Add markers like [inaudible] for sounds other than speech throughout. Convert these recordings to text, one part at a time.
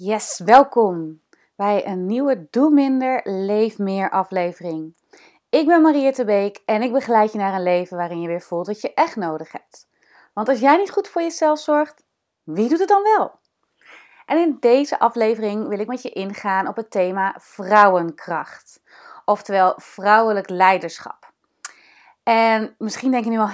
Yes, welkom bij een nieuwe Doe Minder, Leef Meer aflevering. Ik ben Mariette Beek en ik begeleid je naar een leven waarin je weer voelt wat je echt nodig hebt. Want als jij niet goed voor jezelf zorgt, wie doet het dan wel? En in deze aflevering wil ik met je ingaan op het thema vrouwenkracht, oftewel vrouwelijk leiderschap. En misschien denk je nu al,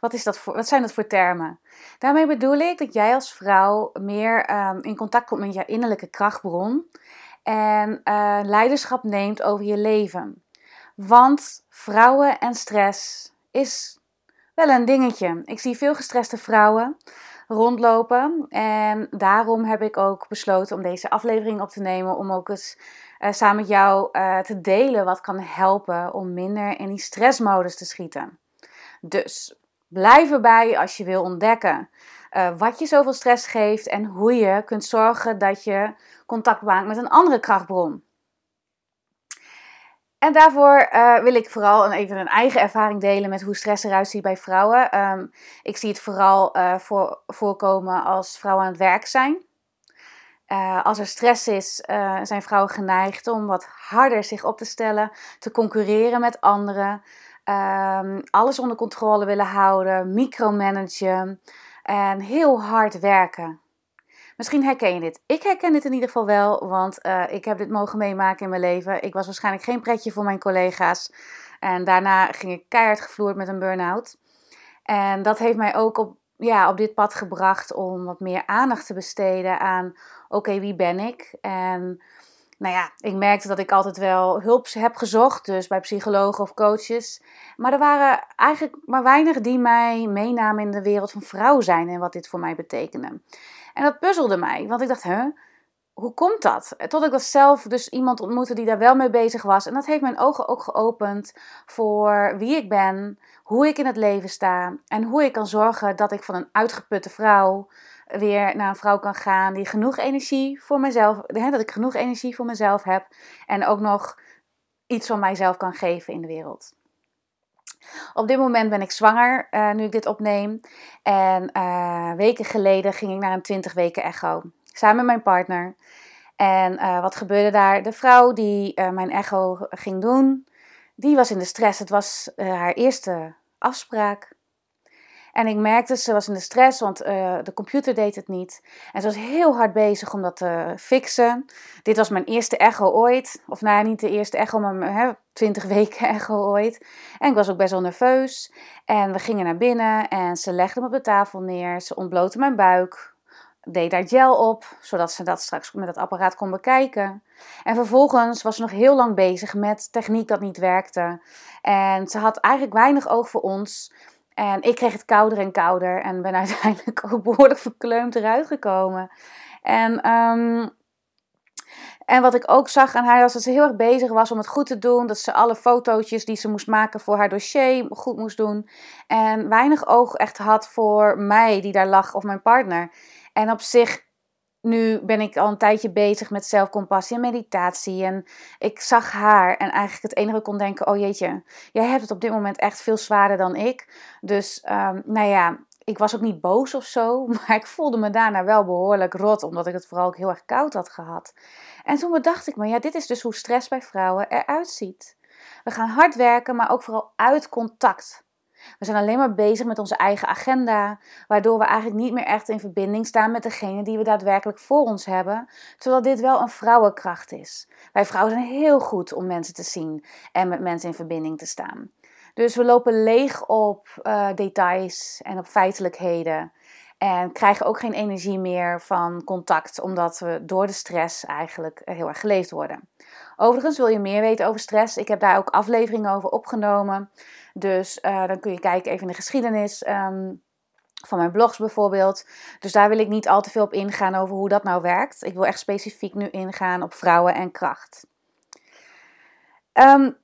wat, is dat voor, wat zijn dat voor termen? Daarmee bedoel ik dat jij als vrouw meer ehm, in contact komt met je innerlijke krachtbron en uh, leiderschap neemt over je leven. Want vrouwen en stress is wel een dingetje. Ik zie veel gestreste vrouwen rondlopen en daarom heb ik ook besloten om deze aflevering op te nemen om ook eens uh, samen met jou uh, te delen wat kan helpen om minder in die stressmodus te schieten. Dus Blijf erbij als je wil ontdekken uh, wat je zoveel stress geeft en hoe je kunt zorgen dat je contact maakt met een andere krachtbron. En daarvoor uh, wil ik vooral even een eigen ervaring delen met hoe stress eruit ziet bij vrouwen. Um, ik zie het vooral voor, voorkomen als vrouwen aan het werk zijn. als er stress is, zijn vrouwen geneigd om wat harder zich op te stellen, te concurreren met anderen. Um, alles onder controle willen houden, micromanagen en heel hard werken. Misschien herken je dit. Ik herken dit in ieder geval wel, want uh, ik heb dit mogen meemaken in mijn leven. Ik was waarschijnlijk geen pretje voor mijn collega's. En daarna ging ik keihard gevloerd met een burn-out. En dat heeft mij ook op, ja, op dit pad gebracht om wat meer aandacht te besteden aan: oké, wie ben ik? En nou ja, ik merkte dat ik altijd wel hulp heb gezocht, dus bij psychologen of coaches. Maar er waren eigenlijk maar weinig die mij meenamen in de wereld van vrouw zijn en wat dit voor mij betekende. En dat puzzelde mij, want ik dacht, hè, hoe komt dat? Tot ik dat zelf dus iemand ontmoette die daar wel mee bezig was. En dat heeft mijn ogen ook geopend voor wie ik ben, hoe ik in het leven sta en hoe ik kan zorgen dat ik van een uitgeputte vrouw weer naar een vrouw kan gaan die genoeg energie voor mezelf, hè, dat ik genoeg energie voor mezelf heb en ook nog iets van mijzelf kan geven in de wereld. Op dit moment ben ik zwanger, uh, nu ik dit opneem. En uh, weken geleden ging ik naar een 20 weken echo. Samen met mijn partner. En uh, wat gebeurde daar? De vrouw die mijn echo ging doen, die was in de stress. Het was haar eerste afspraak. En ik merkte, ze was in de stress, want uh, de computer deed het niet. En ze was heel hard bezig om dat te fixen. Dit was mijn eerste echo ooit. Of nou niet de eerste echo, maar hè, 20 [laughs] weken echo ooit. En ik was ook best wel nerveus. En we gingen naar binnen en ze legde me op de tafel neer. Ze ontblootte mijn buik. Deed daar gel op, zodat ze dat straks met het apparaat kon bekijken. En vervolgens was ze nog heel lang bezig met techniek dat niet werkte. En ze had eigenlijk weinig oog voor ons. En ik kreeg het kouder en kouder en ben [laughs] uiteindelijk ook behoorlijk verkleumd eruit gekomen. En, um, en wat ik ook zag aan haar was dat ze heel erg bezig was om het goed te doen. Dat ze alle fotootjes die ze moest maken voor haar dossier goed moest doen. En weinig oog echt had voor mij die daar lag of mijn partner. En op zich nu ben ik al een tijdje bezig met zelfcompassie en meditatie. En ik zag haar en eigenlijk het enige kon denken: oh jeetje, jij hebt het op dit moment echt veel zwaarder dan ik. Dus um, nou ja, ik was ook niet boos of zo, [laughs] maar ik voelde me daarna wel behoorlijk rot, omdat ik het vooral ook heel erg koud had gehad. En toen bedacht ik me: ja, dit is dus hoe stress bij vrouwen eruit ziet. We gaan hard werken, maar ook vooral uit contact. We zijn alleen maar bezig met onze eigen agenda, waardoor we eigenlijk niet meer echt in verbinding staan met degene die we daadwerkelijk voor ons hebben, terwijl dit wel een vrouwenkracht is. Wij vrouwen zijn heel goed om mensen te zien en met mensen in verbinding te staan. Dus we lopen leeg op uh, details en op feitelijkheden. En krijgen ook geen energie meer van contact, omdat we door de stress eigenlijk heel erg geleefd worden. Overigens, wil je meer weten over stress? Ik heb daar ook afleveringen over opgenomen. Dus uh, dan kun je kijken even in de geschiedenis. Um, van mijn blogs bijvoorbeeld. Dus daar wil ik niet al te veel op ingaan over hoe dat nou werkt. Ik wil echt specifiek nu ingaan op vrouwen en kracht. Um,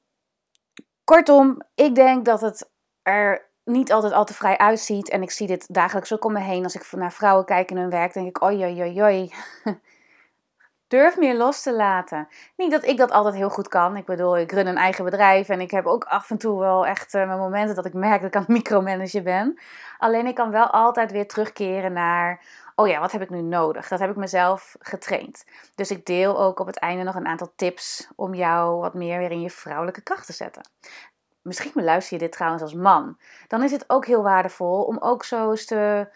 kortom, ik denk dat het er niet altijd al te vrij uitziet. En ik zie dit dagelijks ook om me heen. Als ik naar vrouwen kijk in hun werk, denk ik: oi. [laughs] Durf meer los te laten. Niet dat ik dat altijd heel goed kan. Ik bedoel, ik run een eigen bedrijf en ik heb ook af en toe wel echt uh, mijn momenten dat ik merk dat ik aan het micromanagen ben. Alleen ik kan wel altijd weer terugkeren naar: oh ja, wat heb ik nu nodig? Dat heb ik mezelf getraind. Dus ik deel ook op het einde nog een aantal tips om jou wat meer weer in je vrouwelijke kracht te zetten. Misschien beluister je dit trouwens als man. Dan is het ook heel waardevol om ook zo eens te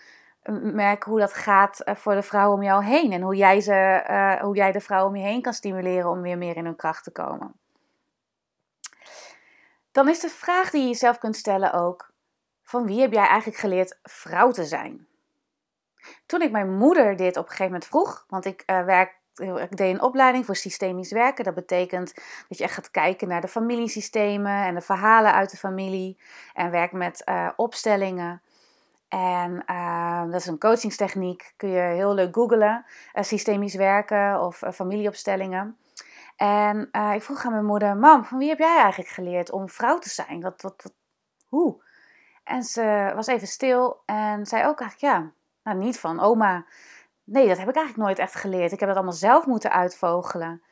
merken hoe dat gaat eh, voor de vrouwen om jou heen. En hoe jij, ze, uh, hoe jij de vrouwen om je heen kan stimuleren om weer meer in hun kracht te komen. Dan is de vraag die je jezelf kunt stellen ook: van wie heb jij eigenlijk geleerd vrouw te zijn? Toen ik mijn moeder dit op een gegeven moment vroeg, want ik uh, werk ik deed een opleiding voor systemisch werken. Dat betekent dat je echt gaat kijken naar de familiesystemen en de verhalen uit de familie. En werkt met uh, opstellingen. En uh, dat is een coachingstechniek. Kun je heel leuk googlen. Uh, systemisch werken of familieopstellingen. En ik vroeg aan mijn moeder: Mam, van wie heb jij eigenlijk geleerd om vrouw te zijn? Wat, wat, wat, hoe? En ze was even stil en zei ook eigenlijk: Ja, nou niet van oma. Nee, dat heb ik eigenlijk nooit echt geleerd. Ik heb het allemaal zelf moeten uitvogelen.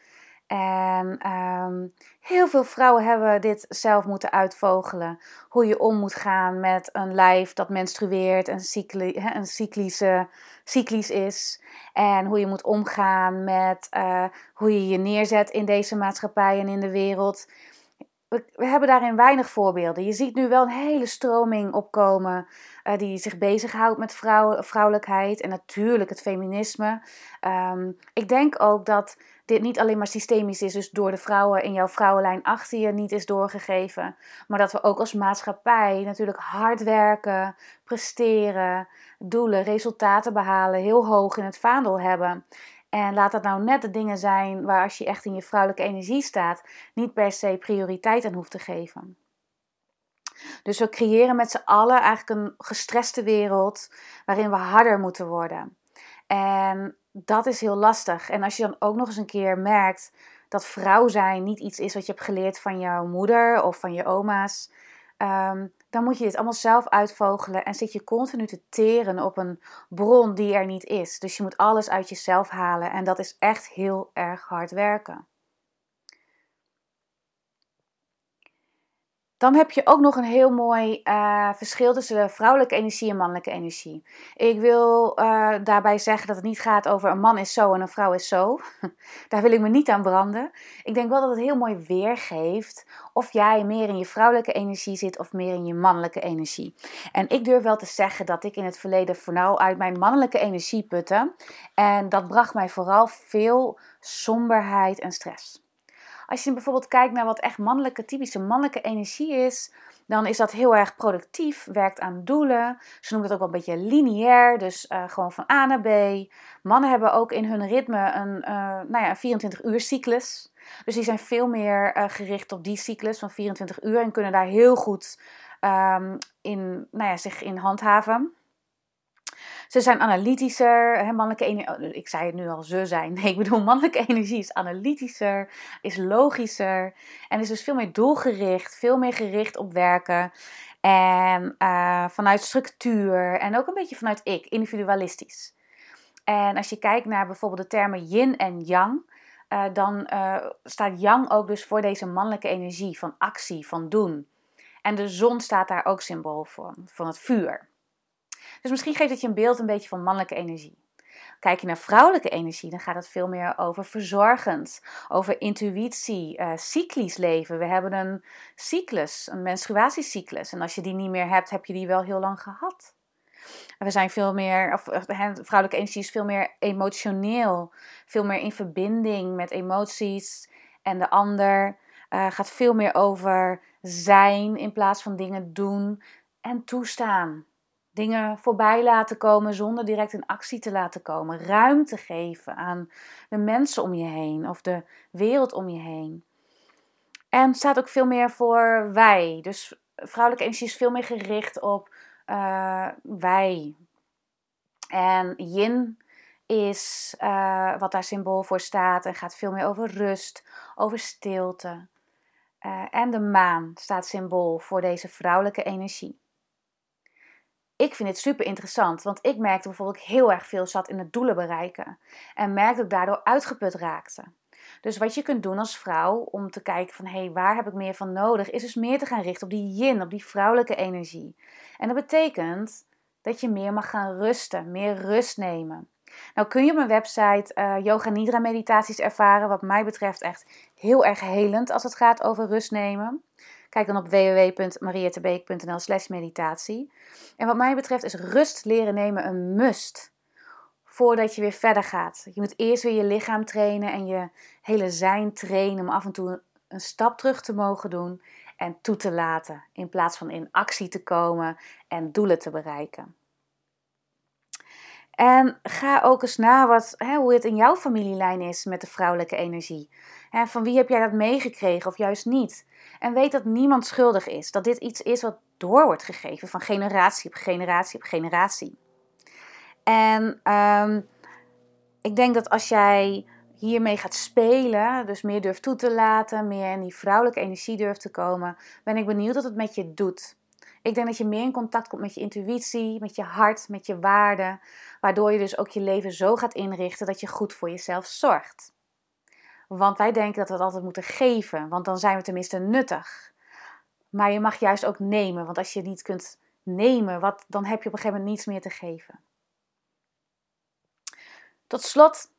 En ehm, heel veel vrouwen hebben dit zelf moeten uitvogelen. Hoe je om moet gaan met een lijf dat menstrueert en cycli, een cyclische, cyclisch is. En hoe je moet omgaan met uh, hoe je je neerzet in deze maatschappij en in de wereld we, hebben daarin weinig voorbeelden. Je ziet nu wel een hele stroming opkomen uh, die zich bezighoudt met vrouw, vrouwelijkheid en natuurlijk het feminisme. Um, ik denk ook dat dit niet alleen maar systemisch is, dus door de vrouwen in jouw vrouwenlijn achter je niet is doorgegeven. Maar dat we ook als maatschappij natuurlijk hard werken, presteren, doelen, resultaten behalen, heel hoog in het vaandel hebben. En laat dat nou net de dingen zijn waar als je echt in je vrouwelijke energie staat, niet per se prioriteit aan hoeft te geven. Dus we creëren met z'n allen eigenlijk een gestreste wereld waarin we harder moeten worden. En dat is heel lastig. En als je dan ook nog eens een keer merkt dat vrouw zijn niet iets is wat je hebt geleerd van jouw moeder of van je oma's, um, dan moet je dit allemaal zelf uitvogelen en zit je continu te teren op een bron die er niet is. Dus je moet alles uit jezelf halen en dat is echt heel erg hard werken. Dan heb je ook nog een heel mooi uh, verschil tussen vrouwelijke energie en mannelijke energie. Ik wil uh, daarbij zeggen dat het niet gaat over een man is zo en een vrouw is zo. [laughs] Daar wil ik me niet aan branden. Ik denk wel dat het heel mooi weergeeft of jij meer in je vrouwelijke energie zit of meer in je mannelijke energie. En ik durf wel te zeggen dat ik in het verleden vooral uit mijn mannelijke energie putte. En dat bracht mij vooral veel somberheid en stress. Als je bijvoorbeeld kijkt naar wat echt mannelijke, typische mannelijke energie is, dan is dat heel erg productief, werkt aan doelen. Ze noemen het ook wel een beetje lineair, dus uh, gewoon van A naar B. Mannen hebben ook in hun ritme een, uh, nou ja, 24 uur cyclus. Dus die zijn veel meer uh, gericht op die cyclus van 24 uur en kunnen daar heel goed um, in, nou ja, zich in handhaven. Ze zijn analytischer. Hè, mannelijke energie, oh, ik zei het nu al, ze zijn. Nee, [laughs] ik bedoel, mannelijke energie is analytischer, is logischer. En is dus veel meer doelgericht, veel meer gericht op werken. En uh, vanuit structuur en ook een beetje vanuit ik, individualistisch. En als je kijkt naar bijvoorbeeld de termen yin en yang, uh, dan uh, staat yang ook dus voor deze mannelijke energie van actie, van doen. En de zon staat daar ook symbool voor, van het vuur. Dus misschien geeft het je een beeld een beetje van mannelijke energie. Kijk je naar vrouwelijke energie, dan gaat het veel meer over verzorgend, over intuïtie, uh, cyclisch leven. We hebben een cyclus, een menstruatiecyclus. En als je die niet meer hebt, heb je die wel heel lang gehad. We zijn veel meer, of vrouwelijke energie is veel meer emotioneel, veel meer in verbinding met emoties. En de ander uh, gaat veel meer over zijn in plaats van dingen doen en toestaan. Dingen voorbij laten komen zonder direct in actie te laten komen. Ruimte geven aan de mensen om je heen of de wereld om je heen. En staat ook veel meer voor wij. Dus vrouwelijke energie is veel meer gericht op uh, wij. En yin is uh, wat daar symbool voor staat en gaat veel meer over rust, over stilte. Uh, en de maan staat symbool voor deze vrouwelijke energie ik vind het super interessant, want ik merkte bijvoorbeeld heel erg veel zat in het doelen bereiken. En merkte dat ik daardoor uitgeput raakte. Dus wat je kunt doen als vrouw om te kijken van hé, hey, waar heb ik meer van nodig, is dus meer te gaan richten op die yin, op die vrouwelijke energie. En dat betekent dat je meer mag gaan rusten, meer rust nemen. Nou kun je op mijn website uh, Yoga Nidra meditaties ervaren, wat mij betreft echt heel erg helend als het gaat over rust nemen. Kijk dan op www.mariettebeek.nl slash meditatie. En wat mij betreft is rust leren nemen een must voordat je weer verder gaat. Je moet eerst weer je lichaam trainen en je hele zijn trainen om af en toe een stap terug te mogen doen en toe te laten, in plaats van in actie te komen en doelen te bereiken. En ga ook eens na wat, hè, hoe het in jouw familielijn is met de vrouwelijke energie. Van wie heb jij dat meegekregen of juist niet? En weet dat niemand schuldig is. Dat dit iets is wat door wordt gegeven van generatie op generatie op generatie. En ehm, ik denk dat als jij hiermee gaat spelen, dus meer durft toe te laten, meer in die vrouwelijke energie durft te komen, ben ik benieuwd wat het met je doet. Ik denk dat je meer in contact komt met je intuïtie, met je hart, met je waarden, waardoor je dus ook je leven zo gaat inrichten dat je goed voor jezelf zorgt. Want wij denken dat we het altijd moeten geven, want dan zijn we tenminste nuttig. Maar je mag juist ook nemen, want als je niet kunt nemen, wat, dan heb je op een gegeven moment niets meer te geven. Tot slot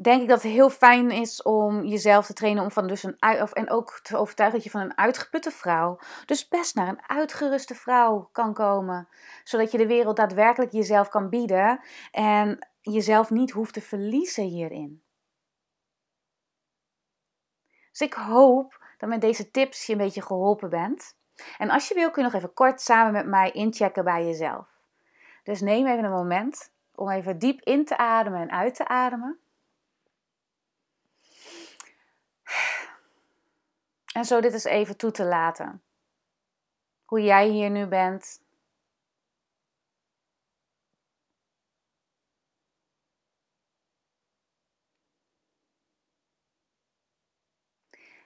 denk ik dat het heel fijn is om jezelf te trainen om van dus een en ook te overtuigen dat je van een uitgeputte vrouw dus best naar een uitgeruste vrouw kan komen, zodat je de wereld daadwerkelijk jezelf kan bieden en jezelf niet hoeft te verliezen hierin. Dus ik hoop dat met deze tips je een beetje geholpen bent. En als je wil kun je nog even kort samen met mij inchecken bij jezelf. Dus neem even een moment om even diep in te ademen en uit te ademen. En zo dit eens even toe te laten. Hoe jij hier nu bent.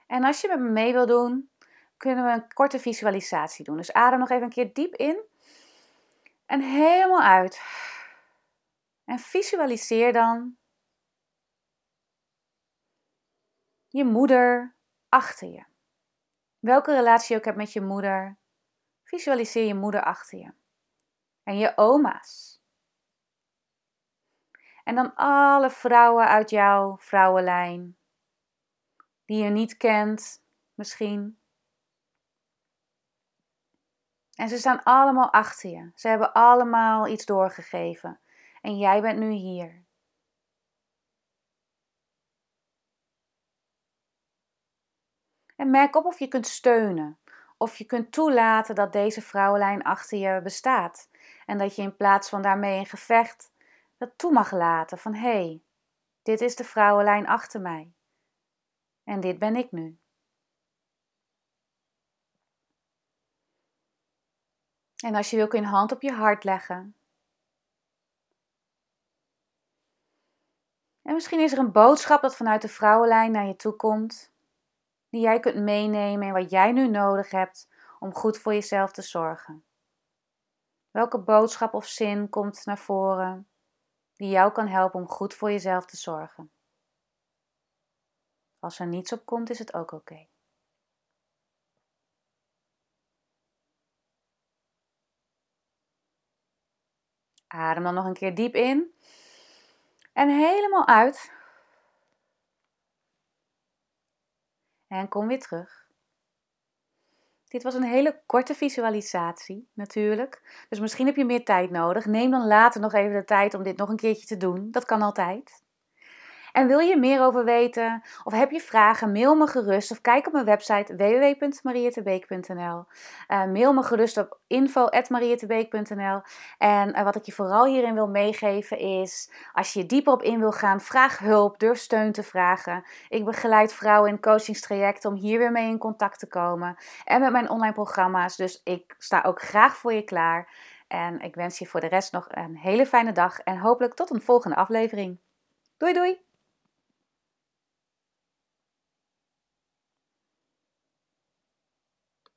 En als je met me mee wil doen, kunnen we een korte visualisatie doen. Dus adem nog even een keer diep in en helemaal uit. En visualiseer dan je moeder achter je. Welke relatie je ook hebt met je moeder, visualiseer je moeder achter je. En je oma's. En dan alle vrouwen uit jouw vrouwenlijn, die je niet kent, misschien. En ze staan allemaal achter je. Ze hebben allemaal iets doorgegeven. En jij bent nu hier. En merk op of je kunt steunen. Of je kunt toelaten dat deze vrouwenlijn achter je bestaat. En dat je in plaats van daarmee een gevecht dat toe mag laten van hé, hey, dit is de vrouwenlijn achter mij. En dit ben ik nu. En als je wil kun je een hand op je hart leggen. En misschien is er een boodschap dat vanuit de vrouwenlijn naar je toe komt die jij kunt meenemen in wat jij nu nodig hebt om goed voor jezelf te zorgen. Welke boodschap of zin komt naar voren die jou kan helpen om goed voor jezelf te zorgen? Als er niets op komt, is het ook oké. Adem dan nog een keer diep in en helemaal uit. En kom weer terug. Dit was een hele korte visualisatie, natuurlijk. Dus misschien heb je meer tijd nodig. Neem dan later nog even de tijd om dit nog een keertje te doen. Dat kan altijd. En wil je meer over weten of heb je vragen, mail me gerust of kijk op mijn website www.marietebeek.nl. Uh, mail me gerust op info.marietebeek.nl. En uh, wat ik je vooral hierin wil meegeven is, als je je dieper op in wil gaan, vraag hulp, durf steun te vragen. Ik begeleid vrouwen in coachingstrajecten om hier weer mee in contact te komen. En met mijn online programma's, dus ik sta ook graag voor je klaar. En ik wens je voor de rest nog een hele fijne dag en hopelijk tot een volgende aflevering. Doei doei!